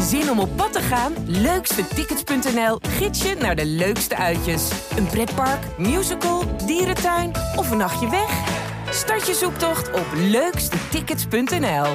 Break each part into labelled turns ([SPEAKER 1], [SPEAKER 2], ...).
[SPEAKER 1] Zin om op pad te gaan? Leukstetickets.nl gids je naar de leukste uitjes. Een pretpark, musical, dierentuin of een nachtje weg? Start je zoektocht op leukstetickets.nl.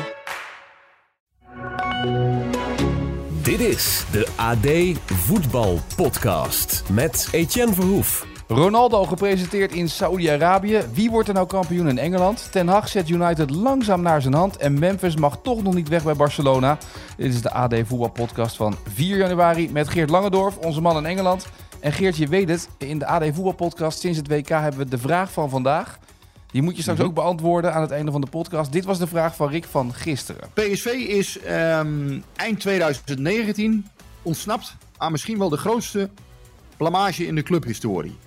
[SPEAKER 2] Dit is de AD Voetbal Podcast met Etienne Verhoef.
[SPEAKER 3] Ronaldo gepresenteerd in Saudi-Arabië. Wie wordt er nou kampioen in Engeland? Ten Hag zet United langzaam naar zijn hand. En Memphis mag toch nog niet weg bij Barcelona. Dit is de AD Voetbalpodcast van 4 januari met Geert Langendorf, onze man in Engeland. En Geert, je weet het, in de AD Voetbalpodcast sinds het WK hebben we de vraag van vandaag. Die moet je straks ook beantwoorden aan het einde van de podcast. Dit was de vraag van Rick van gisteren.
[SPEAKER 4] PSV is ehm, eind 2019 ontsnapt aan misschien wel de grootste blamage in de clubhistorie.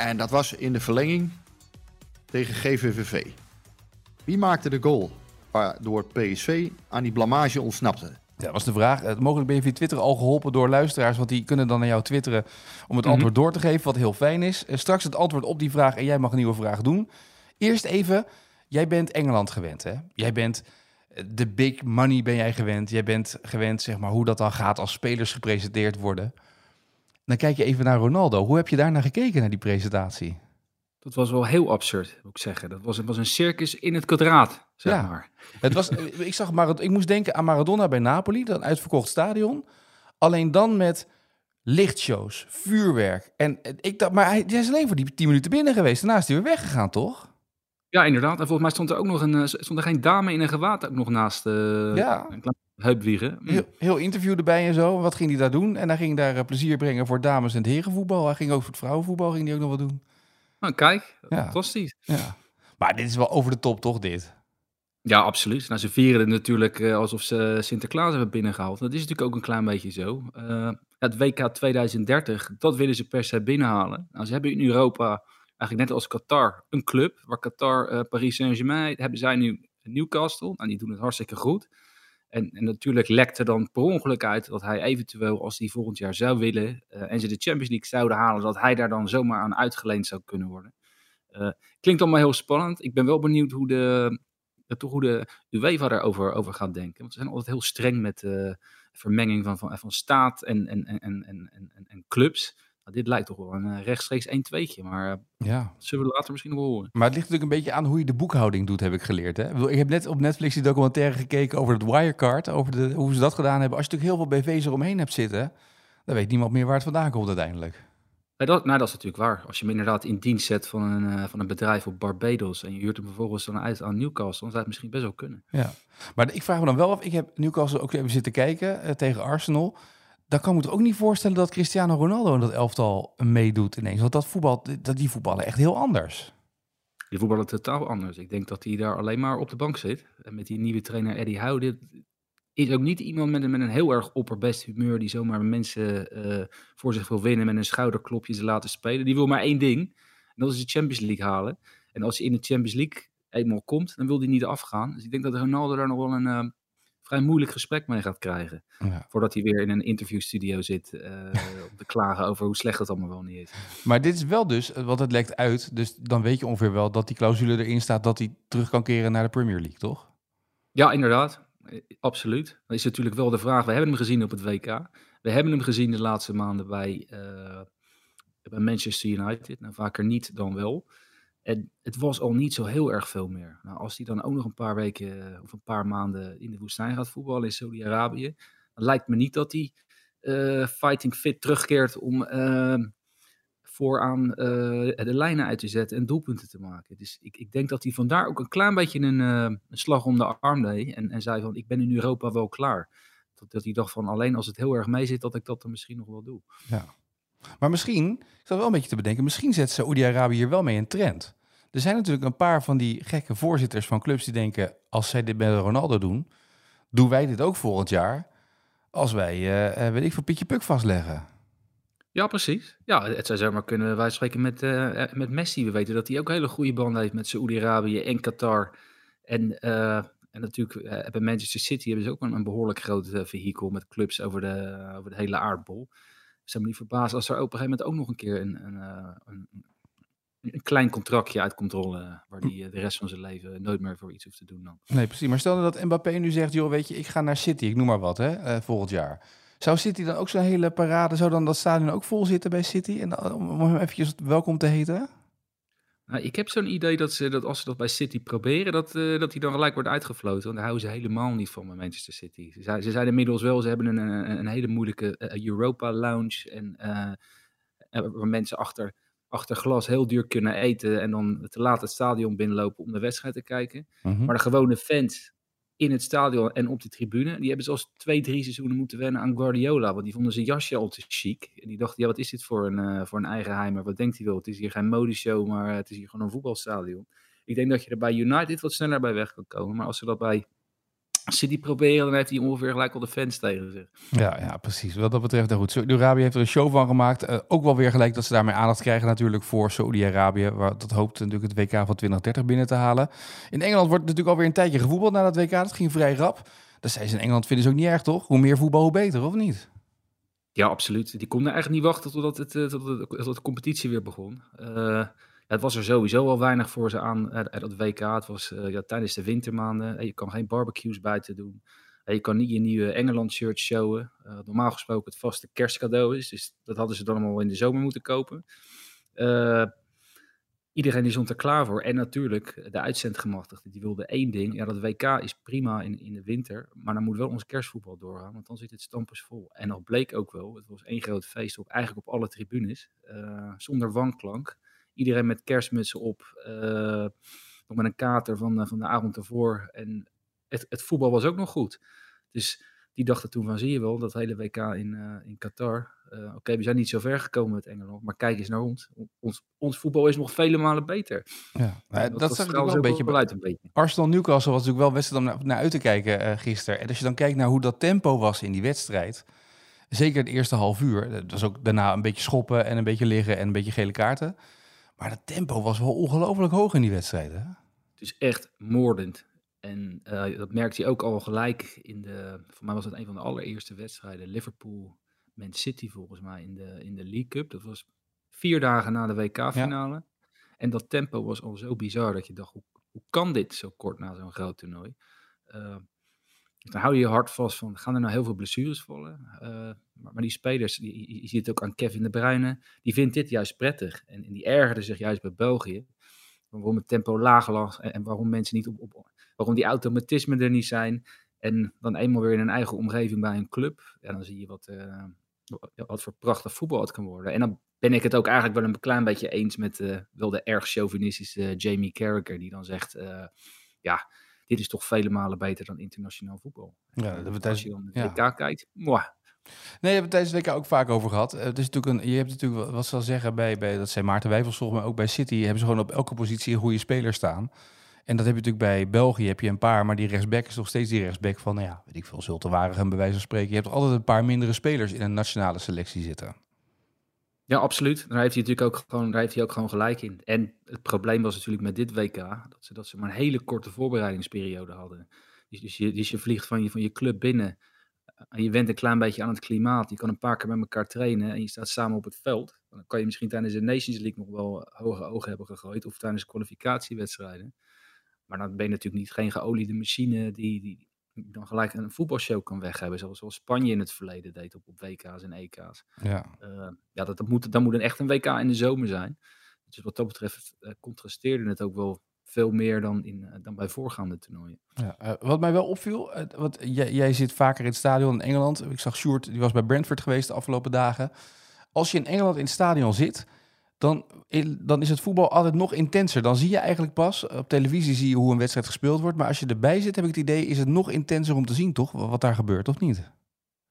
[SPEAKER 4] En dat was in de verlenging tegen GVVV. Wie maakte de goal waardoor PSV aan die blamage ontsnapte?
[SPEAKER 3] Ja, dat was de vraag. Eh, Mogelijk ben je via Twitter al geholpen door luisteraars, want die kunnen dan naar jou twitteren om het
[SPEAKER 4] Mhm.
[SPEAKER 3] antwoord door te geven, wat heel fijn is. Eh, Straks het antwoord op die vraag en jij mag een nieuwe vraag doen. Eerst even, jij bent Engeland gewend, hè? Jij bent eh, de big money ben jij gewend. Jij bent gewend, zeg maar, hoe dat dan gaat als spelers gepresenteerd worden. Dan kijk je even naar Ronaldo. Hoe heb je daar naar gekeken, naar die presentatie?
[SPEAKER 5] Dat was wel heel absurd, moet ik zeggen. Dat was, het was een circus in het kwadraat, zeg
[SPEAKER 3] Ja.
[SPEAKER 5] maar.
[SPEAKER 3] Het was, ik, zag Marad- ik moest denken aan Maradona bij Napoli, dat uitverkocht stadion. Alleen dan met lichtshows, vuurwerk. En eh, ik dacht, maar hij, hij is alleen voor die 10 minuten binnen geweest. Daarna is hij weer weggegaan, toch?
[SPEAKER 5] Ja, inderdaad. En volgens mij stond er ook nog een, eh, stond er geen dame in een gewaad ook nog naast eh
[SPEAKER 3] Ja.
[SPEAKER 5] een klein heupwiegen.
[SPEAKER 3] Heel, heel interview erbij en zo. Wat ging hij daar doen? En hij ging daar eh, plezier brengen voor dames- en herenvoetbal. Hij ging ook voor het vrouwenvoetbal ging hij ook nog wat doen.
[SPEAKER 5] Nou, kijk,
[SPEAKER 3] Ja.
[SPEAKER 5] fantastisch.
[SPEAKER 3] Ja. Maar dit is wel over de top, toch, dit?
[SPEAKER 5] Ja, absoluut. Nou, ze vieren het natuurlijk eh, alsof ze Sinterklaas hebben binnengehaald. Dat is natuurlijk ook een klein beetje zo. Eh, het WK 2030, dat willen ze per se binnenhalen. Nou, ze hebben in Europa, eigenlijk net als Qatar, een club. Waar Qatar, Paris Saint-Germain, hebben zij nu Newcastle. Nou, die doen het hartstikke goed. En, en natuurlijk lekt er dan per ongeluk uit dat hij eventueel, als hij volgend jaar zou willen, en ze de Champions League zouden halen, dat hij daar dan zomaar aan uitgeleend zou kunnen worden. Eh, klinkt allemaal heel spannend. Ik ben wel benieuwd hoe de, eh, hoe de UEFA daarover over gaat denken. Want ze zijn altijd heel streng met de vermenging van, van, van staat en, en, en, en, en, en clubs. Nou, dit lijkt toch wel een eh, rechtstreeks 1-2'tje, maar eh,
[SPEAKER 3] Ja.
[SPEAKER 5] zullen we later misschien nog wel horen.
[SPEAKER 3] Maar het ligt natuurlijk een beetje aan hoe je de boekhouding doet, heb ik geleerd. Hè? Ik heb net op Netflix die documentaire gekeken over het Wirecard, over de, hoe ze dat gedaan hebben. Als je natuurlijk heel veel BV's eromheen hebt zitten, dan weet niemand meer waar het vandaan komt uiteindelijk.
[SPEAKER 5] Nee, dat, nou, dat is natuurlijk waar. Als je hem inderdaad in dienst zet van een, eh, van een bedrijf op Barbados en je huurt hem vervolgens dan uit aan Newcastle, dan zou het misschien best wel kunnen.
[SPEAKER 3] Ja, maar ik vraag me dan wel af. Ik heb Newcastle ook even zitten kijken tegen Arsenal. Dan kan ik me ook niet voorstellen dat Cristiano Ronaldo in dat elftal meedoet ineens. Want dat voetbal, dat die voetballen echt heel anders.
[SPEAKER 5] Die voetballen totaal anders. Ik denk dat hij daar alleen maar op de bank zit. En met die nieuwe trainer Eddie dit is ook niet iemand met een, met een heel erg opperbest humeur die zomaar mensen eh, voor zich wil winnen met een schouderklopje ze laten spelen. Die wil maar één ding, en dat is de Champions League halen. En als hij in de Champions League eenmaal komt, dan wil hij niet afgaan. Dus ik denk dat Ronaldo daar nog wel een eh, vrij moeilijk gesprek mee gaat krijgen.
[SPEAKER 3] Ja.
[SPEAKER 5] Voordat hij weer in een interviewstudio zit om te klagen over hoe slecht het allemaal wel niet is.
[SPEAKER 3] Maar dit is wel dus, eh, want het lekt uit. Dus dan weet je ongeveer wel dat die clausule erin staat dat hij terug kan keren naar de Premier League, toch?
[SPEAKER 5] Ja, inderdaad. Eh, Absoluut. Dan is natuurlijk wel de vraag. We hebben hem gezien op het WK. We hebben hem gezien de laatste maanden bij, bij Manchester United. Nou, vaker niet dan wel. En het was al niet zo heel erg veel meer. Nou, als hij dan ook nog een paar weken eh, of een paar maanden in de woestijn gaat voetballen in Saudi-Arabië, dan lijkt me niet dat hij eh, fighting fit terugkeert om eh, vooraan eh, de lijnen uit te zetten en doelpunten te maken. Dus ik, ik denk dat hij vandaar ook een klein beetje een, een slag om de arm deed en, en zei van ik ben in Europa wel klaar. Dat, dat hij dacht van alleen als het heel erg mee zit dat ik dat dan misschien nog wel doe.
[SPEAKER 3] Ja. Maar misschien, ik zat wel een beetje te bedenken, misschien zet Saoedi-Arabië hier wel mee een trend. Er zijn natuurlijk een paar van die gekke voorzitters van clubs die denken, als zij dit met Ronaldo doen, doen wij dit ook volgend jaar. Als wij, eh, weet ik veel, Pietje Puk vastleggen.
[SPEAKER 5] Ja, precies. Ja, het zou zomaar kunnen wij spreken met, eh, met Messi. We weten dat hij ook hele goede banden heeft met Saoedi-Arabië en Qatar. En, en natuurlijk bij Manchester City hebben ze ook een, een behoorlijk groot eh, vehikel met clubs over de, over de hele aardbol. Zou me niet verbazen als er op een gegeven moment ook nog een keer een, een, eh, een, een klein contractje uit controle, waar hij de rest van zijn leven nooit meer voor iets hoeft te doen dan.
[SPEAKER 3] Nee, precies. Maar stel nou dat Mbappé nu zegt, joh, weet je, ik ga naar City, ik noem maar wat, hè, uh, volgend jaar. Zou City dan ook zo'n hele parade, zou dan dat stadion ook vol zitten bij City? En om hem eventjes welkom te heten?
[SPEAKER 5] Nou, ik heb zo'n idee dat, ze, dat als ze dat bij City proberen, dat, uh, dat hij dan gelijk wordt uitgefloten. Want daar houden ze helemaal niet van bij Manchester City. Ze ze zijn inmiddels wel, ze hebben een, een, een hele moeilijke uh, Europa lounge. En uh, waar mensen achter, achter glas heel duur kunnen eten. En dan te laat het stadion binnenlopen om de wedstrijd te kijken.
[SPEAKER 3] Mm -hmm.
[SPEAKER 5] Maar de gewone fans in het stadion en op de tribune. Die hebben zelfs twee, drie seizoenen moeten wennen aan Guardiola. Want die vonden zijn jasje al te chic. En die dachten, ja, wat is dit voor een, uh, voor een eigenheimer? Wat denkt hij wel? Het is hier geen modeshow, maar het is hier gewoon een voetbalstadion. Ik denk dat je er bij United wat sneller bij weg kan komen. Maar als ze dat bij City proberen, dan heeft hij ongeveer gelijk al de fans tegen zich.
[SPEAKER 3] Ja, ja precies. Wat dat betreft, nou goed. Saudi-Arabië heeft er een show van gemaakt. Uh, ook wel weer gelijk dat ze daarmee aandacht krijgen natuurlijk voor Saudi-Arabië. Waar dat hoopt natuurlijk het WK van 2030 binnen te halen. In Engeland wordt natuurlijk alweer een tijdje gevoetbald na dat WK. Dat ging vrij rap. Dat zei ze in Engeland vinden ze ook niet erg, toch? Hoe meer voetbal, hoe beter, of niet?
[SPEAKER 5] Ja, absoluut. Die konden eigenlijk niet wachten totdat, het, totdat de, de competitie weer begon. Uh, het was er sowieso al weinig voor ze aan uh, dat WK. Het was uh, ja, tijdens de wintermaanden. je kan geen barbecues buiten doen. je kan niet je nieuwe Engeland-shirt showen. Uh, normaal gesproken het vaste kerstcadeau is. Dus dat hadden ze dan allemaal in de zomer moeten kopen. iedereen die stond er klaar voor. En natuurlijk de uitzendgemachtigde. Die wilde één ding. Ja, dat WK is prima in, in de winter. Maar dan moet wel ons kerstvoetbal doorgaan. Want dan zit het stampers vol. En dat bleek ook wel. Het was één groot feest op eigenlijk op alle tribunes. zonder wanklank iedereen met kerstmutsen op. Uh, nog met een kater van, van de avond ervoor. En het, het voetbal was ook nog goed. Dus die dachten toen van, zie je wel, dat hele WK in, uh, in Qatar. Uh, Oké, okay, we zijn niet zo ver gekomen met Engeland, maar kijk eens naar ons. Ons, ons voetbal is nog vele malen beter.
[SPEAKER 3] Ja, nou, dat, dat zag ik wel een beetje
[SPEAKER 5] uit. Een beetje.
[SPEAKER 3] Arsenal-Newcastle was natuurlijk wel wedstrijd om naar, naar uit te kijken uh, gisteren. En als je dan kijkt naar hoe dat tempo was in die wedstrijd... Zeker het eerste half uur. Dat was ook daarna een beetje schoppen en een beetje liggen en een beetje gele kaarten. Maar het tempo was wel ongelooflijk hoog in die wedstrijden.
[SPEAKER 5] Het is echt moordend. En uh, dat merkte hij ook al gelijk in de. Voor mij was het een van de allereerste wedstrijden. Liverpool, Man City volgens mij in de, in de League Cup. Dat was vier dagen na de WK-finale. Ja. En dat tempo was al zo bizar dat je dacht: hoe, hoe kan dit zo kort na zo'n groot toernooi? Uh, dan hou je je hart vast van, gaan er nou heel veel blessures vallen? Uh, maar, die spelers, die, je ziet het ook aan Kevin de Bruyne, die vindt dit juist prettig. En, en die ergerde zich juist bij België. Waarom het tempo laag lag en, en waarom mensen niet op, op, waarom die automatismen er niet zijn. En dan eenmaal weer in een eigen omgeving bij een club, ja, dan zie je wat, uh, wat voor prachtig voetbal het kan worden. En dan ben ik het ook eigenlijk wel een klein beetje eens met uh, wel de erg chauvinistische Jamie Carragher, die dan zegt, ja dit is toch vele malen beter dan internationaal voetbal.
[SPEAKER 3] Ja,
[SPEAKER 5] dat als je dan de WK ja. kijkt, mwah.
[SPEAKER 3] Nee, we hebben het tijdens het WK ook vaak over gehad. Het is natuurlijk een, je hebt natuurlijk, wat ze al zeggen, bij, bij, dat zijn Maarten Wijfels mij ook bij City, hebben ze gewoon op elke positie een goede speler staan. En dat heb je natuurlijk bij België, heb je een paar, maar die rechtsback is nog steeds die rechtsback van, nou ja, weet ik veel, Waregem bij wijze van spreken. Je hebt altijd een paar mindere spelers in een nationale selectie zitten.
[SPEAKER 5] Ja, absoluut. Daar heeft hij natuurlijk ook gewoon, daar heeft hij ook gewoon gelijk in. En het probleem was natuurlijk met dit WK dat ze, dat ze maar een hele korte voorbereidingsperiode hadden. Dus, dus, je, dus je vliegt van je, van je club binnen en je went een klein beetje aan het klimaat. Je kan een paar keer met elkaar trainen en je staat samen op het veld. Dan kan je misschien tijdens de Nations League nog wel hoge ogen hebben gegooid of tijdens kwalificatiewedstrijden. Maar dan ben je natuurlijk niet geen geoliede machine die, die, dan gelijk een voetbalshow kan weg hebben. Zoals, zoals Spanje in het verleden deed op, op WK's en EK's.
[SPEAKER 3] Ja,
[SPEAKER 5] uh, ja dat, dat moet, dan moet een echt een WK in de zomer zijn. Dus wat dat betreft uh, contrasteerde het ook wel veel meer dan, in, uh, dan bij voorgaande toernooien.
[SPEAKER 3] Ja, wat mij wel opviel, wat, jij, jij, zit vaker in het stadion in Engeland. Ik zag Sjoerd, die was bij Brentford geweest de afgelopen dagen. Als je in Engeland in het stadion zit, dan, dan is het voetbal altijd nog intenser. Dan zie je eigenlijk pas, op televisie zie je hoe een wedstrijd gespeeld wordt. Maar als je erbij zit, heb ik het idee, is het nog intenser om te zien, toch? Wat daar gebeurt, of niet?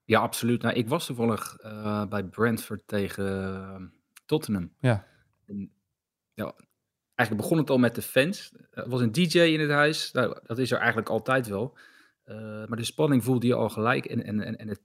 [SPEAKER 5] Ja, absoluut. Nou, ik was toevallig uh, bij Brentford tegen uh, Tottenham.
[SPEAKER 3] Ja.
[SPEAKER 5] En, ja. Eigenlijk begon het al met de fans. Er was een DJ in het huis. Nou, dat is er eigenlijk altijd wel. Uh, maar de spanning voelde je al gelijk. En, en, en het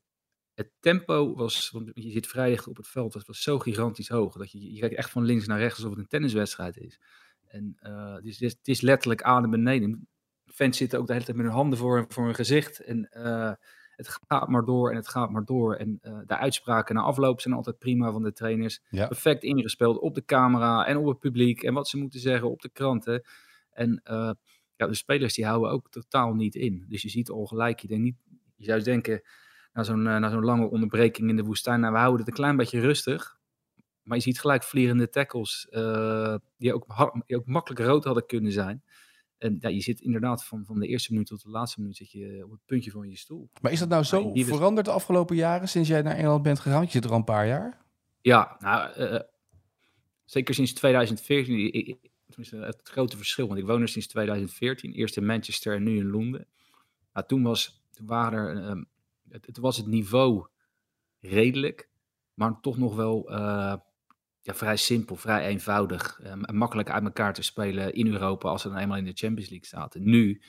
[SPEAKER 5] het tempo was, want je zit vrij dicht op het veld, het was zo gigantisch hoog. Dat je, je kijkt echt van links naar rechts alsof het een tenniswedstrijd is. En uh, het, is, het is letterlijk aan en beneden. Fans zitten ook de hele tijd met hun handen voor, voor hun gezicht. En, uh, het gaat maar door en het gaat maar door. En de uitspraken na afloop zijn altijd prima van de trainers. Perfect ingespeeld op de camera en op het publiek. En wat ze moeten zeggen op de kranten. En ja, de spelers die houden ook totaal niet in. Dus je ziet al gelijk, je, denkt niet, je zou denken, na zo'n na zo'n lange onderbreking in de woestijn, nou, we houden het een klein beetje rustig. Maar je ziet gelijk vliegende tackles, uh, die, ook, die ook makkelijk rood hadden kunnen zijn. En ja, je zit inderdaad van, van de eerste minuut tot de laatste minuut zit je op het puntje van je stoel.
[SPEAKER 3] Maar is dat nou zo veranderd de afgelopen jaren sinds jij naar Engeland bent gegaan? Je zit er al een paar jaar.
[SPEAKER 5] Ja, nou, uh, zeker sinds 2014. Tenminste, het grote verschil. Want ik woon er sinds 2014. Eerst in Manchester en nu in Londen. Nou, toen, was, toen waren er, um, het, het, was het niveau redelijk. Maar toch nog wel ja, vrij simpel, vrij eenvoudig. Um, makkelijk uit elkaar te spelen in Europa als ze dan eenmaal in de Champions League zaten. Nu,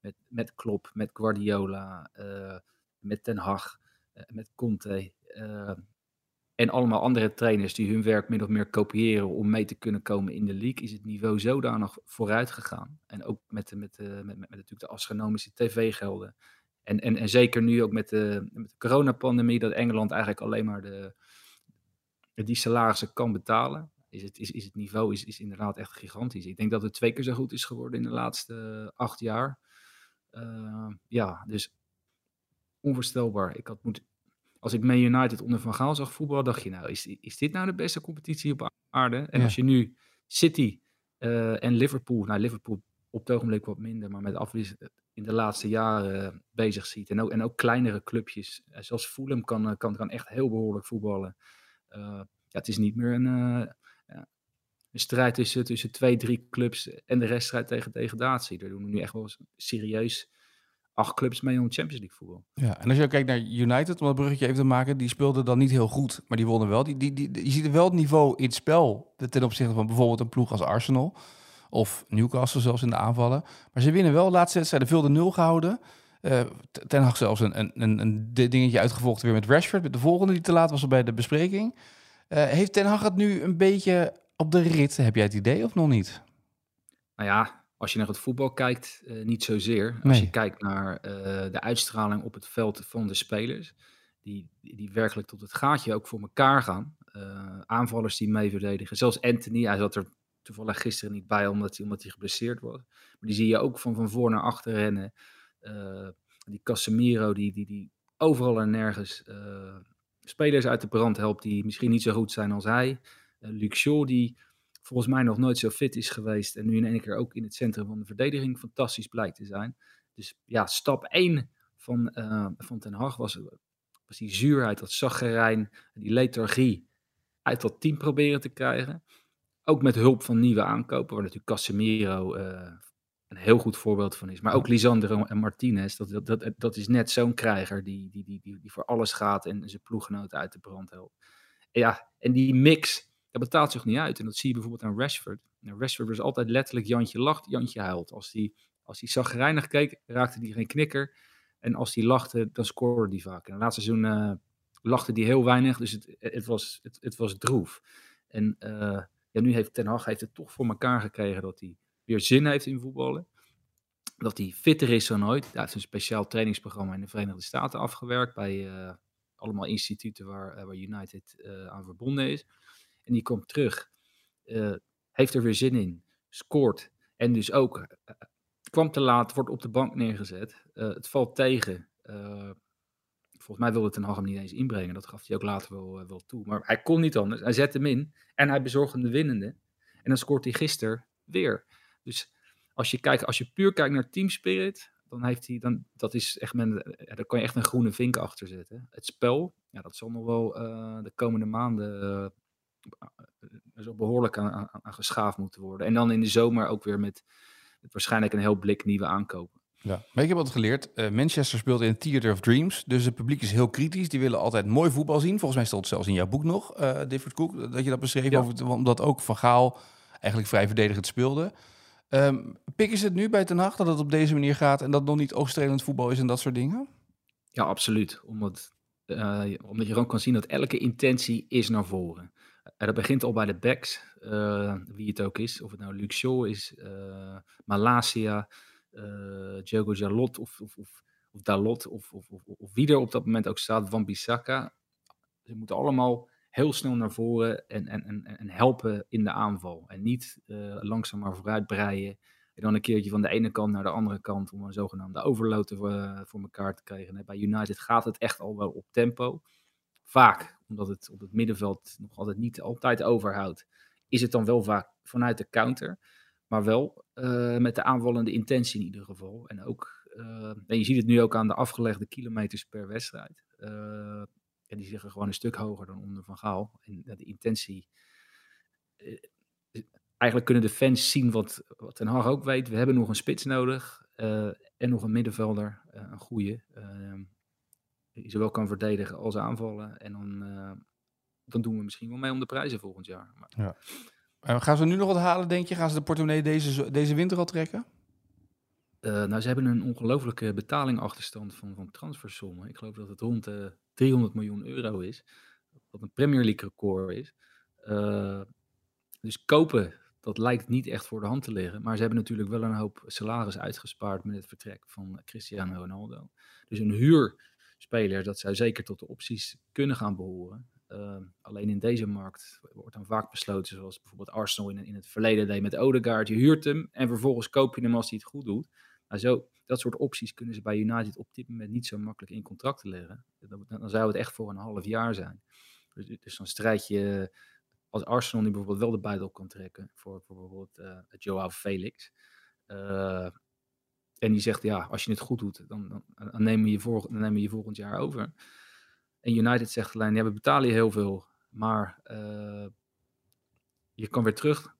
[SPEAKER 5] met, met Klopp, met Guardiola, uh, met Ten Hag, uh, met Conte uh, en allemaal andere trainers die hun werk min of meer kopiëren om mee te kunnen komen in de league, is het niveau zodanig vooruit gegaan. En ook met, met, met, met, met natuurlijk de astronomische tv-gelden. En, en, en zeker nu ook met de, met de coronapandemie, dat Engeland eigenlijk alleen maar de, die salarissen kan betalen, is het, is, is het niveau is, is inderdaad echt gigantisch. Ik denk dat het twee keer zo goed is geworden in de laatste acht jaar. Uh, ja, dus onvoorstelbaar. Ik had moet, als ik Man United onder Van Gaal zag voetballen, dacht je nou, is, is dit nou de beste competitie op aarde? En als je nu City uh, en Liverpool, nou Liverpool op het ogenblik wat minder, maar met afwisseling in de laatste jaren bezig ziet. En ook, en ook kleinere clubjes, zoals Fulham kan, kan, kan echt heel behoorlijk voetballen. Uh, ja, het is niet meer een, uh, ja, een strijd tussen, tussen twee, drie clubs en de rest strijd tegen degradatie. Daar doen we nu echt wel serieus acht clubs mee om Champions League voetbal.
[SPEAKER 3] Ja, en als je kijkt naar United, om dat bruggetje even te maken, die speelden dan niet heel goed, maar die wonnen wel. Die, die, die, je ziet wel het niveau in het spel ten opzichte van bijvoorbeeld een ploeg als Arsenal of Newcastle zelfs in de aanvallen. Maar ze winnen wel, laatste wedstrijden veel de nul gehouden. Uh, ten Hag zelfs een, een, een, een dingetje uitgevolgd weer met Rashford. Met de volgende die te laat was bij de bespreking. Uh, heeft Ten Hag het nu een beetje op de rit? Heb jij het idee of nog niet?
[SPEAKER 5] Nou ja, als je naar het voetbal kijkt, uh, niet zozeer. Als je kijkt naar de uitstraling op het veld van de spelers. Die, die werkelijk tot het gaatje ook voor elkaar gaan. aanvallers die mee verdedigen. Zelfs Anthony, hij zat er toevallig gisteren niet bij omdat hij, omdat hij geblesseerd was. Maar die zie je ook van, van voor naar achter rennen. Uh, die Casemiro, die, die, die overal en nergens uh, spelers uit de brand helpt die misschien niet zo goed zijn als hij. Uh, Luke Shaw, die volgens mij nog nooit zo fit is geweest en nu in één keer ook in het centrum van de verdediging fantastisch blijkt te zijn. Dus ja, stap 1 van, van Ten Hag was, was die zuurheid, dat zaggerijn, die lethargie uit dat team proberen te krijgen. Ook met hulp van nieuwe aankopen, waar natuurlijk Casemiro uh, een heel goed voorbeeld van is. Maar ook Lisandro en Martinez, dat, dat, dat, is net zo'n krijger die, die, die, die, die voor alles gaat en zijn ploeggenoten uit de brand helpt. En ja, en die mix, dat betaalt zich niet uit. En dat zie je bijvoorbeeld aan Rashford. Nou, Rashford was altijd letterlijk Jantje lacht, Jantje huilt. Als hij als die zagrijnig keek, raakte hij geen knikker. En als hij lachte, dan scoorde hij vaak. En het laatste seizoen uh, lachte hij heel weinig, dus het, het, was, het, het was droef. En uh, ja, nu heeft Ten Hag heeft het toch voor elkaar gekregen dat hij weer zin heeft in voetballen. Dat hij fitter is dan ooit. Hij heeft een speciaal trainingsprogramma in de Verenigde Staten afgewerkt. Bij uh, allemaal instituten waar, uh, waar United uh, aan verbonden is. En die komt terug. heeft er weer zin in. Scoort. En dus ook kwam te laat, wordt op de bank neergezet. het valt tegen. volgens mij wilde Ten Hag hem niet eens inbrengen. Dat gaf hij ook later wel, wel toe. Maar hij kon niet anders. Hij zet hem in. En hij bezorgde de winnende. En dan scoort hij gisteren weer. Dus als je, kijkt, als je puur kijkt naar team spirit, dan heeft hij, dan, dat is echt, men, daar kan je echt een groene vink achter zetten. Het spel, ja, dat zal nog wel uh, de komende maanden uh, zo behoorlijk aan, aan, aan, geschaafd moeten worden. En dan in de zomer ook weer met, met waarschijnlijk een heel blik nieuwe aankopen.
[SPEAKER 3] Ja, maar ik heb wat geleerd. Uh, Manchester speelt in Theater of Dreams. Dus het publiek is heel kritisch. Die willen altijd mooi voetbal zien. Volgens mij stond het zelfs in jouw boek nog, uh, David Cook, dat je dat beschreef. Ja. Over, omdat ook Van Gaal eigenlijk vrij verdedigend speelde. Um, pikken ze het nu bij Ten Hag dat het op deze manier gaat en dat nog niet oogstrelend voetbal is en dat soort dingen?
[SPEAKER 5] Ja, absoluut. Omdat, uh, omdat je gewoon kan zien dat elke intentie is naar voren. En dat begint al bij de backs, uh, wie het ook is. Of het nou Shaw is, uh, Malasia, Diogo Jalot of, of, of, of Dalot of, of, of wie er op dat moment ook staat, Van Bissaka. Ze moeten allemaal heel snel naar voren en, en, en, en helpen in de aanval. En niet uh, langzaam maar vooruit breien. En dan een keertje van de ene kant naar de andere kant om een zogenaamde overload uh, voor elkaar te krijgen. bij United gaat het echt al wel op tempo. Vaak, omdat het op het middenveld nog altijd niet altijd overhoudt, is het dan wel vaak vanuit de counter. Maar wel uh, met de aanvallende intentie in ieder geval. En ook, en je ziet het nu ook aan de afgelegde kilometers per wedstrijd ja, die zeggen gewoon een stuk hoger dan onder Van Gaal. En de intentie. Eh, eigenlijk kunnen de fans zien wat, wat Ten Hag ook weet. We hebben nog een spits nodig. Uh, en nog een middenvelder, uh, een goede. die zowel kan verdedigen als aanvallen. En dan, dan doen we misschien wel mee om de prijzen volgend jaar. Maar...
[SPEAKER 3] Ja. gaan ze nu nog wat halen, denk je? Gaan ze de portemonnee deze, deze winter al trekken?
[SPEAKER 5] Nou, ze hebben een ongelofelijke betalingachterstand van, van transfersommen. Ik geloof dat het rond de 300 miljoen euro is. Wat een Premier League record is. Uh, dus kopen, dat lijkt niet echt voor de hand te liggen. Maar ze hebben natuurlijk wel een hoop salaris uitgespaard met het vertrek van Cristiano Ronaldo. Dus een huurspeler, dat zou zeker tot de opties kunnen gaan behoren. Uh, alleen in deze markt wordt dan vaak besloten, zoals bijvoorbeeld Arsenal in, in het verleden deed met Odegaard. Je huurt hem en vervolgens koop je hem als hij het goed doet. Maar zo, dat soort opties kunnen ze bij United op dit moment niet zo makkelijk in contracten leggen. Dan, dan zou het echt voor een half jaar zijn. Dus, dus dan strijd je als Arsenal nu bijvoorbeeld wel de buidel kan trekken voor, voor bijvoorbeeld uh, Joao Felix. Uh, en die zegt, ja, als je het goed doet, dan, dan, nemen, we je voor, dan nemen je volgend jaar over. En United zegt alleen, ja, we betalen je heel veel, maar uh, je kan weer terug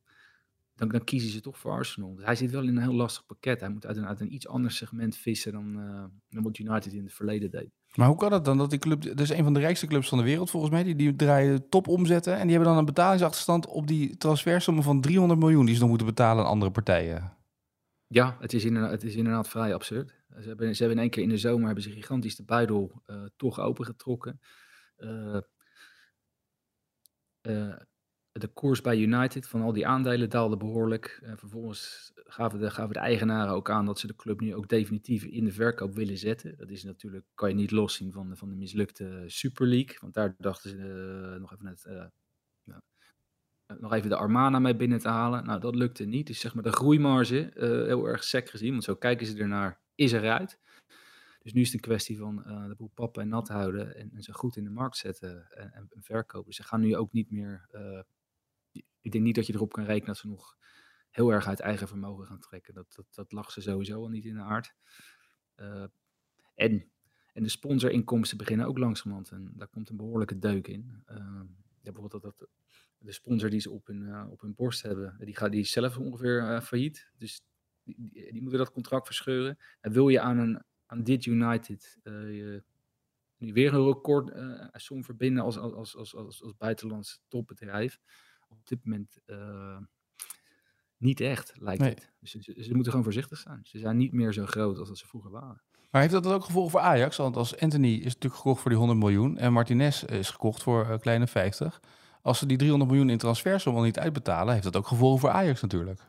[SPEAKER 5] dan, dan kiezen ze toch voor Arsenal. Dus hij zit wel in een heel lastig pakket. Hij moet uit een, uit een iets ander segment vissen dan, uh, dan wat United in het verleden deed.
[SPEAKER 3] Maar hoe kan het dan dat die club, dat is een van de rijkste clubs van de wereld volgens mij, die, die draaien top omzetten en die hebben dan een betalingsachterstand op die transfersommen van 300 miljoen die ze nog moeten betalen aan andere partijen?
[SPEAKER 5] Ja, het is inderdaad, het is inderdaad vrij absurd. Ze hebben, ze hebben in één keer in de zomer hebben ze gigantisch de buidel uh, toch opengetrokken. Uh, de koers bij United van al die aandelen daalde behoorlijk. Uh, vervolgens gaven de, gaven de eigenaren ook aan dat ze de club nu ook definitief in de verkoop willen zetten. Dat is natuurlijk, kan je niet loszien van de, van de mislukte Super League. Want daar dachten ze uh, nog even het, uh, nou, nog even de Armana mee binnen te halen. Nou, dat lukte niet. Dus zeg maar de groeimarge, heel erg sec gezien, want zo kijken ze ernaar, is eruit. Dus nu is het een kwestie van de boel pappen en nat houden en, en, ze goed in de markt zetten en, en, verkopen. Ze gaan nu ook niet meer ik denk niet dat je erop kan rekenen dat ze nog heel erg uit eigen vermogen gaan trekken. Dat, dat, dat lag ze sowieso al niet in de aard. Uh, en, en de sponsorinkomsten beginnen ook langzamerhand. En daar komt een behoorlijke deuk in. Uh, ja, bijvoorbeeld dat, dat, de sponsor die ze op hun, uh, op hun borst hebben, die, gaat, die zelf ongeveer failliet. Dus die, die, moeten dat contract verscheuren. En wil je aan, een, aan dit United nu weer een record som verbinden als, als, als, als, als, als buitenlands topbedrijf op dit moment uh, niet echt, lijkt nee. het. Dus ze, ze, moeten gewoon voorzichtig zijn. Ze zijn niet meer zo groot als dat ze vroeger waren.
[SPEAKER 3] Maar heeft dat dan ook gevolgen voor Ajax? Want als Anthony is natuurlijk gekocht voor die 100 miljoen en Martinez is gekocht voor uh, kleine 50. Als ze die 300 miljoen in transfersom al niet uitbetalen, heeft dat ook gevolgen voor Ajax natuurlijk.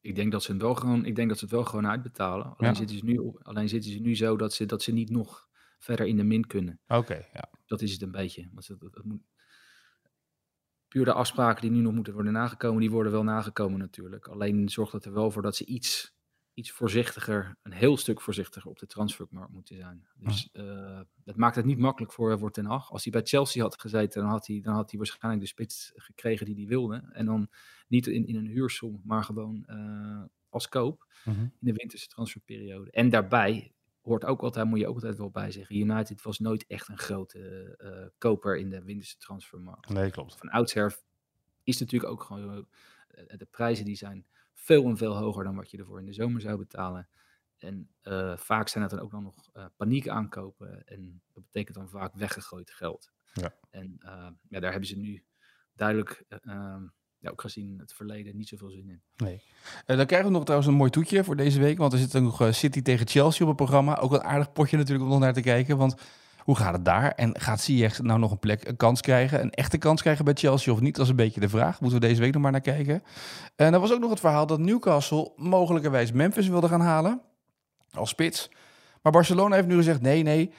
[SPEAKER 5] Ik denk dat ze het wel gewoon, ik denk dat ze het wel gewoon uitbetalen. Alleen, ja. zitten, ze nu op, alleen zitten ze nu zo dat ze, dat ze niet nog verder in de min kunnen.
[SPEAKER 3] Oké, okay, ja.
[SPEAKER 5] Dat is het een beetje. Want het, het, het moet, puur de afspraken die nu nog moeten worden nagekomen, die worden wel nagekomen natuurlijk. Alleen zorgt het er wel voor dat ze iets, iets voorzichtiger, een heel stuk voorzichtiger op de transfermarkt moeten zijn. Dus uh, dat maakt het niet makkelijk voor, voor Ten Hag. Als hij bij Chelsea had gezeten, dan had hij, dan had hij waarschijnlijk de spits gekregen die hij wilde. En dan niet in, in een huursom, maar gewoon uh, als koop uh -huh. in de winterse transferperiode. En daarbij hoort ook altijd, moet je ook altijd wel bij zeggen. United was nooit echt een grote uh, koper in de winterse transfermarkt.
[SPEAKER 3] Nee, klopt.
[SPEAKER 5] Van oudsher is natuurlijk ook gewoon, uh, de prijzen die zijn veel en veel hoger dan wat je ervoor in de zomer zou betalen. En uh, vaak zijn het dan ook dan nog paniek aankopen. En dat betekent dan vaak weggegooid geld.
[SPEAKER 3] Ja.
[SPEAKER 5] En ja, daar hebben ze nu duidelijk ehm, ja, ook gezien het verleden niet zoveel zin in.
[SPEAKER 3] Nee. Uh, dan krijgen we nog trouwens een mooi toetje voor deze week. Want er zit nog uh, City tegen Chelsea op het programma. Ook een aardig potje natuurlijk om nog naar te kijken. Want hoe gaat het daar? En gaat Ziyech nou nog een plek, een kans krijgen? Een echte kans krijgen bij Chelsea of niet? Dat is een beetje de vraag. Moeten we deze week nog maar naar kijken. En er was ook nog het verhaal dat Newcastle mogelijkerwijs Memphis wilde gaan halen. Als spits. Maar Barcelona heeft nu gezegd, nee, nee,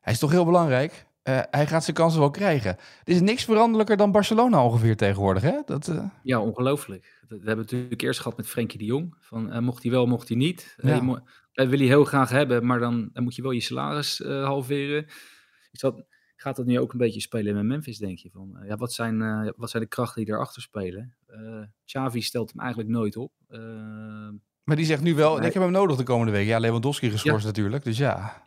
[SPEAKER 3] hij is toch heel belangrijk. Eh, hij gaat zijn kansen wel krijgen. Er is niks veranderlijker dan Barcelona ongeveer tegenwoordig, hè? Dat, eh,
[SPEAKER 5] Ja, ongelooflijk. Dat, we hebben het natuurlijk eerst gehad met Frenkie de Jong. Van, eh, mocht hij wel, mocht hij niet.
[SPEAKER 3] Ja.
[SPEAKER 5] Mo- willen je heel graag hebben, maar dan, dan moet je wel je salaris halveren. Is dat, gaat dat nu ook een beetje spelen met Memphis, denk je? Van, ja, wat, zijn, wat zijn de krachten die daarachter spelen? Xavi stelt hem eigenlijk nooit op.
[SPEAKER 3] Maar die zegt nu wel,
[SPEAKER 5] Nee.
[SPEAKER 3] ik heb hem nodig de komende week. Ja, Lewandowski geschorst natuurlijk, dus ja.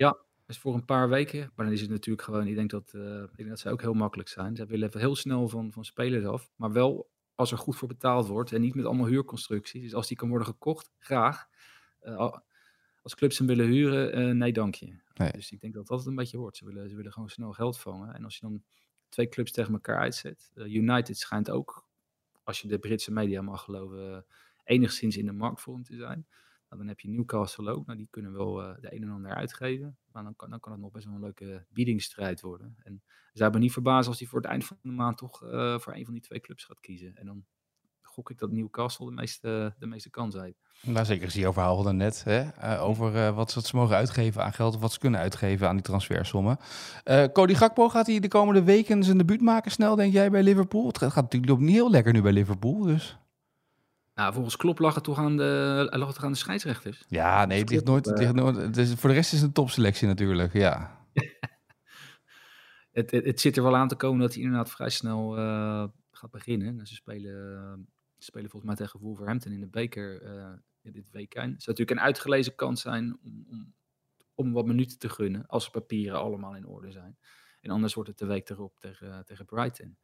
[SPEAKER 5] Is voor een paar weken. Maar dan is het natuurlijk gewoon, ik denk dat, eh, ik denk dat ze ook heel makkelijk zijn. Ze willen heel snel van, van spelers af. Maar wel als er goed voor betaald wordt en niet met allemaal huurconstructies. Dus als die kan worden gekocht, graag. Eh, al- als clubs hem willen huren, eh, nee dank je.
[SPEAKER 3] Nee.
[SPEAKER 5] Dus ik denk dat dat het een beetje wordt. Ze willen, ze willen gewoon snel geld vangen. En als je dan twee clubs tegen elkaar uitzet. United schijnt ook, als je de Britse media mag geloven, enigszins in de marktvorm te zijn. Nou, dan heb je Newcastle ook. Nou, die kunnen wel de een en ander uitgeven. Dan kan, het nog best wel een leuke biedingsstrijd worden. En zou me niet verbazen als hij voor het eind van de maand toch eh, voor een van die twee clubs gaat kiezen. En dan gok ik dat Newcastle de meeste, de meeste kans heeft.
[SPEAKER 3] Nou, zeker die je verhaal hadden net, hè? eh, over eh, wat, ze- mogen uitgeven aan geld of wat ze kunnen uitgeven aan die transfersommen. Cody Gakpo, gaat hij de komende weken zijn debuut maken snel, denk jij, bij Liverpool? Het gaat, natuurlijk niet heel lekker nu bij Liverpool, dus...
[SPEAKER 5] Nou, volgens Klop lag het toch aan de, lag het toch aan de scheidsrechters.
[SPEAKER 3] Ja, nee, het ligt nooit... Het ligt nooit het is, voor de rest is het een topselectie natuurlijk, ja.
[SPEAKER 5] Het, het, het zit er wel aan te komen dat hij inderdaad vrij snel eh, gaat beginnen. En ze spelen, eh, ze spelen volgens mij tegen Wolverhampton in de beker eh, in dit weekend. Het zou natuurlijk een uitgelezen kans zijn om, om, om wat minuten te gunnen. Als de papieren allemaal in orde zijn. En anders wordt het de week erop tegen, tegen Brighton.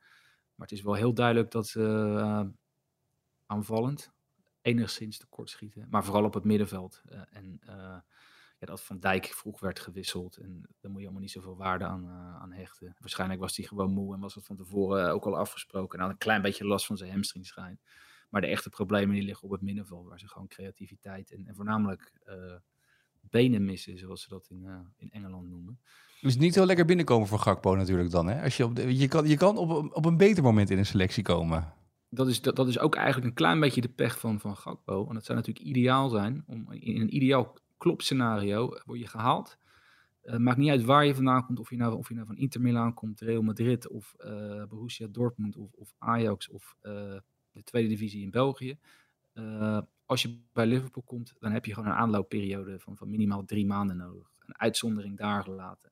[SPEAKER 5] Maar het is wel heel duidelijk dat ze eh, aanvallend enigszins tekort schieten. Maar vooral op het middenveld. Eh, en eh, ja, dat Van Dijk vroeg werd gewisseld. En daar moet je allemaal niet zoveel waarde aan, eh, aan hechten. Waarschijnlijk was hij gewoon moe en was het van tevoren ook al afgesproken. En had een klein beetje last van zijn hamstringschijn. Maar de echte problemen die liggen op het middenveld. Waar ze gewoon creativiteit en, en voornamelijk benen missen. Zoals ze dat in, in Engeland noemen.
[SPEAKER 3] Dus niet heel lekker binnenkomen voor Gakpo natuurlijk dan, hè? Als je, op je kan, je kan op, op een beter moment in een selectie komen.
[SPEAKER 5] Dat is, dat, dat is ook eigenlijk een klein beetje de pech van, van Gakpo. En dat zou natuurlijk ideaal zijn. Om, in een ideaal klopscenario word je gehaald. Eh, maakt niet uit waar je vandaan komt. Of je nou, of je nou van Inter Milan komt, Real Madrid of eh, Borussia Dortmund of, of Ajax of eh, de tweede divisie in België. Als je bij Liverpool komt, dan heb je gewoon een aanloopperiode van, van minimaal drie maanden nodig. Een uitzondering daar gelaten.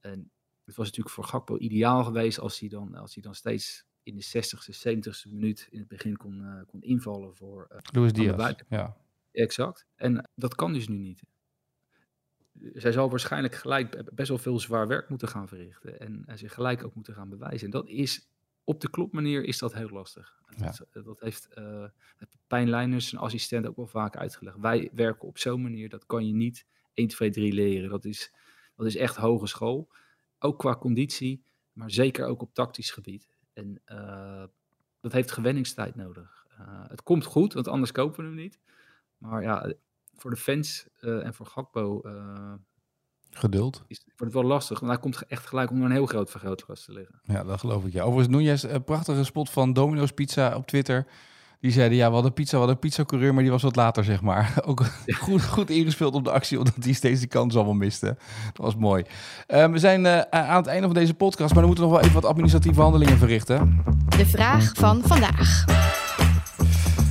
[SPEAKER 5] En het was natuurlijk voor Gakpo ideaal geweest als hij dan, als hij dan steeds in de 60ste, 70ste minuut in het begin kon, eh, kon invallen voor eh,
[SPEAKER 3] Luis Diaz, ja.
[SPEAKER 5] Exact. En dat kan dus nu niet. Zij zal waarschijnlijk gelijk best wel veel zwaar werk moeten gaan verrichten. En, en zich gelijk ook moeten gaan bewijzen. En dat is, op de klopmanier is dat heel lastig.
[SPEAKER 3] Ja.
[SPEAKER 5] Dat, dat heeft uh, Pijn Leiners, zijn assistent, ook wel vaak uitgelegd. Wij werken op zo'n manier, dat kan je niet 1, 2, 3 leren. Dat is, dat is echt hogeschool. Ook qua conditie, maar zeker ook op tactisch gebied. En uh, dat heeft gewenningstijd nodig. Uh, het komt goed, want anders kopen we hem niet. Maar ja, voor de fans uh, en voor Gakpo
[SPEAKER 3] Geduld.
[SPEAKER 5] Is, wordt het wel lastig, want hij komt echt gelijk onder een heel groot vergrootglas te liggen.
[SPEAKER 3] Ja, dat geloof ik. Ja. Overigens, Nunez, een prachtige spot van Domino's Pizza op Twitter. Die zeiden, ja, we hadden pizza, we hadden pizzacoureur, maar die was wat later, zeg maar. Ook goed, goed ingespeeld op de actie, omdat hij steeds die kans allemaal miste. Dat was mooi. Uh, we zijn uh, aan het einde van deze podcast, maar dan moeten we nog wel even wat administratieve handelingen verrichten.
[SPEAKER 6] De vraag van vandaag.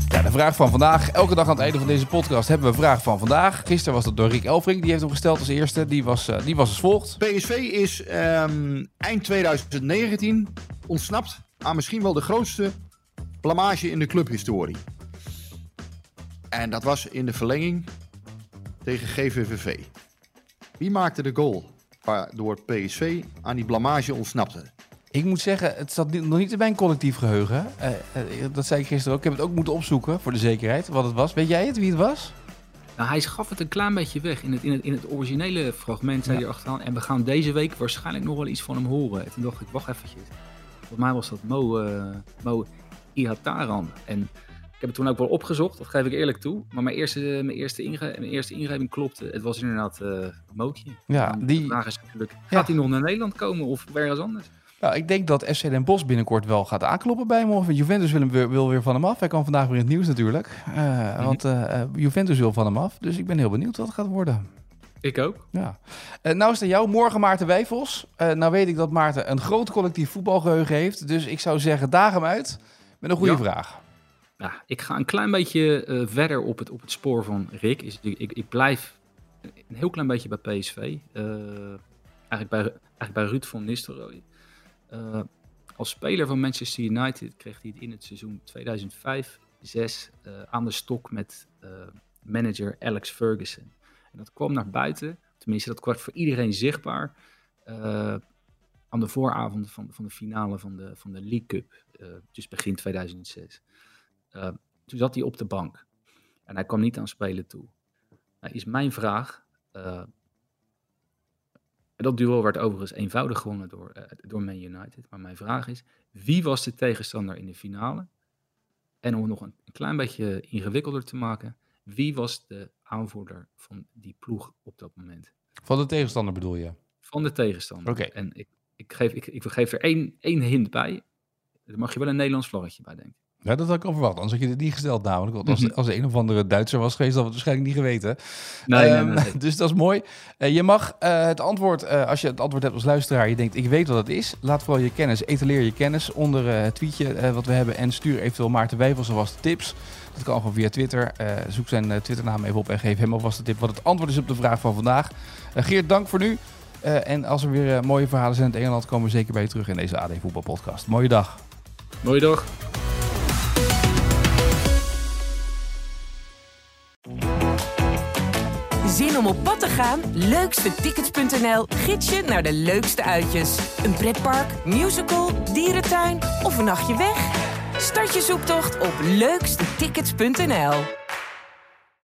[SPEAKER 3] Ja, de vraag van vandaag. Elke dag aan het einde van deze podcast hebben we een vraag van vandaag. Gisteren was dat door Rick Elfrink. Die heeft hem gesteld als eerste. Die was, uh, die was als volgt.
[SPEAKER 4] PSV is um, eind 2019 ontsnapt aan misschien wel de grootste blamage in de clubhistorie. En dat was in de verlenging tegen GVVV. Wie maakte de goal waardoor PSV aan die blamage ontsnapte?
[SPEAKER 3] Ik moet zeggen, het zat nog niet in mijn collectief geheugen. Uh, uh, dat zei ik gisteren ook. Ik heb het ook moeten opzoeken voor de zekerheid, wat het was. Weet jij het, wie het was?
[SPEAKER 5] Nou, hij gaf het een klein beetje weg. In het, in het, in het originele fragment zei ja. hij achteraan. En we gaan deze week waarschijnlijk nog wel iets van hem horen. En toen dacht ik, wacht eventjes. Volgens mij was dat Mo, uh, Mo Ihataran. En ik heb het toen ook wel opgezocht, dat geef ik eerlijk toe. Maar mijn eerste, mijn eerste, inge mijn eerste ingeving klopte. Het was inderdaad uh, Mootje.
[SPEAKER 3] Ja, die...
[SPEAKER 5] De vraag is natuurlijk, gaat hij ja. nog naar Nederland komen of ergens anders?
[SPEAKER 3] Nou, ik denk dat FC Den Bosch binnenkort wel gaat aankloppen bij hem. Of Juventus wil, hem weer, wil weer van hem af. Hij kwam vandaag weer in het nieuws natuurlijk. Uh, mm -hmm. Want uh, Juventus wil van hem af. Dus ik ben heel benieuwd wat het gaat worden.
[SPEAKER 5] Ik ook.
[SPEAKER 3] Ja. Uh, nou is het jou, morgen Maarten Wijfels. Nou weet ik dat Maarten een groot collectief voetbalgeheugen heeft. Dus ik zou zeggen, daag hem uit met een goede
[SPEAKER 5] Ja.
[SPEAKER 3] vraag.
[SPEAKER 5] Ja, ik ga een klein beetje eh, verder op het, op het spoor van Rick. Is, ik, ik blijf een heel klein beetje bij PSV. Eh, eigenlijk, bij, eigenlijk bij Ruud van Nistelrooy. Eh, als speler van Manchester United kreeg hij het in het seizoen 2005-6 aan de stok met manager Alex Ferguson. En dat kwam naar buiten, tenminste dat kwam voor iedereen zichtbaar, eh, aan de vooravond van, van de finale van de, van de League Cup, eh, dus begin 2006. Uh, toen zat hij op de bank en hij kwam niet aan spelen toe. Nou, is mijn vraag. Uh, dat duel werd overigens eenvoudig gewonnen door, uh, door Man United. Maar mijn vraag is: wie was de tegenstander in de finale? En om het nog een, een klein beetje ingewikkelder te maken, wie was de aanvoerder van die ploeg op dat moment?
[SPEAKER 3] Van de tegenstander bedoel je?
[SPEAKER 5] Van de tegenstander.
[SPEAKER 3] Oké.
[SPEAKER 5] En ik, ik, geef, ik, ik geef er één, één hint bij. Daar mag je wel een Nederlands vlaggetje bij denken.
[SPEAKER 3] Ja, dat had ik al verwacht. Anders had je dit niet gesteld namelijk. Want als, als een of andere Duitser was geweest, had het waarschijnlijk niet geweten.
[SPEAKER 5] Nee,
[SPEAKER 3] um,
[SPEAKER 5] nee, nee.
[SPEAKER 3] Dus dat is mooi. Uh, je mag uh, het antwoord, uh, als je het antwoord hebt als luisteraar, je denkt, ik weet wat het is. Laat vooral je kennis, etaleer je kennis onder het tweetje wat we hebben. En stuur eventueel Maarten Wijfels alvast tips. Dat kan gewoon via Twitter. zoek zijn Twitternaam even op en geef hem alvast de tip wat het antwoord is op de vraag van vandaag. Geert, dank voor nu. En als er weer mooie verhalen zijn in het Engeland, komen we zeker bij je terug in deze AD Voetbal Podcast. Mooie dag.
[SPEAKER 5] Mooie dag.
[SPEAKER 1] Zin om op pad te gaan? Leukstetickets.nl gids je naar de leukste uitjes. Een pretpark, musical, dierentuin of een nachtje weg? Start je zoektocht op leukstetickets.nl.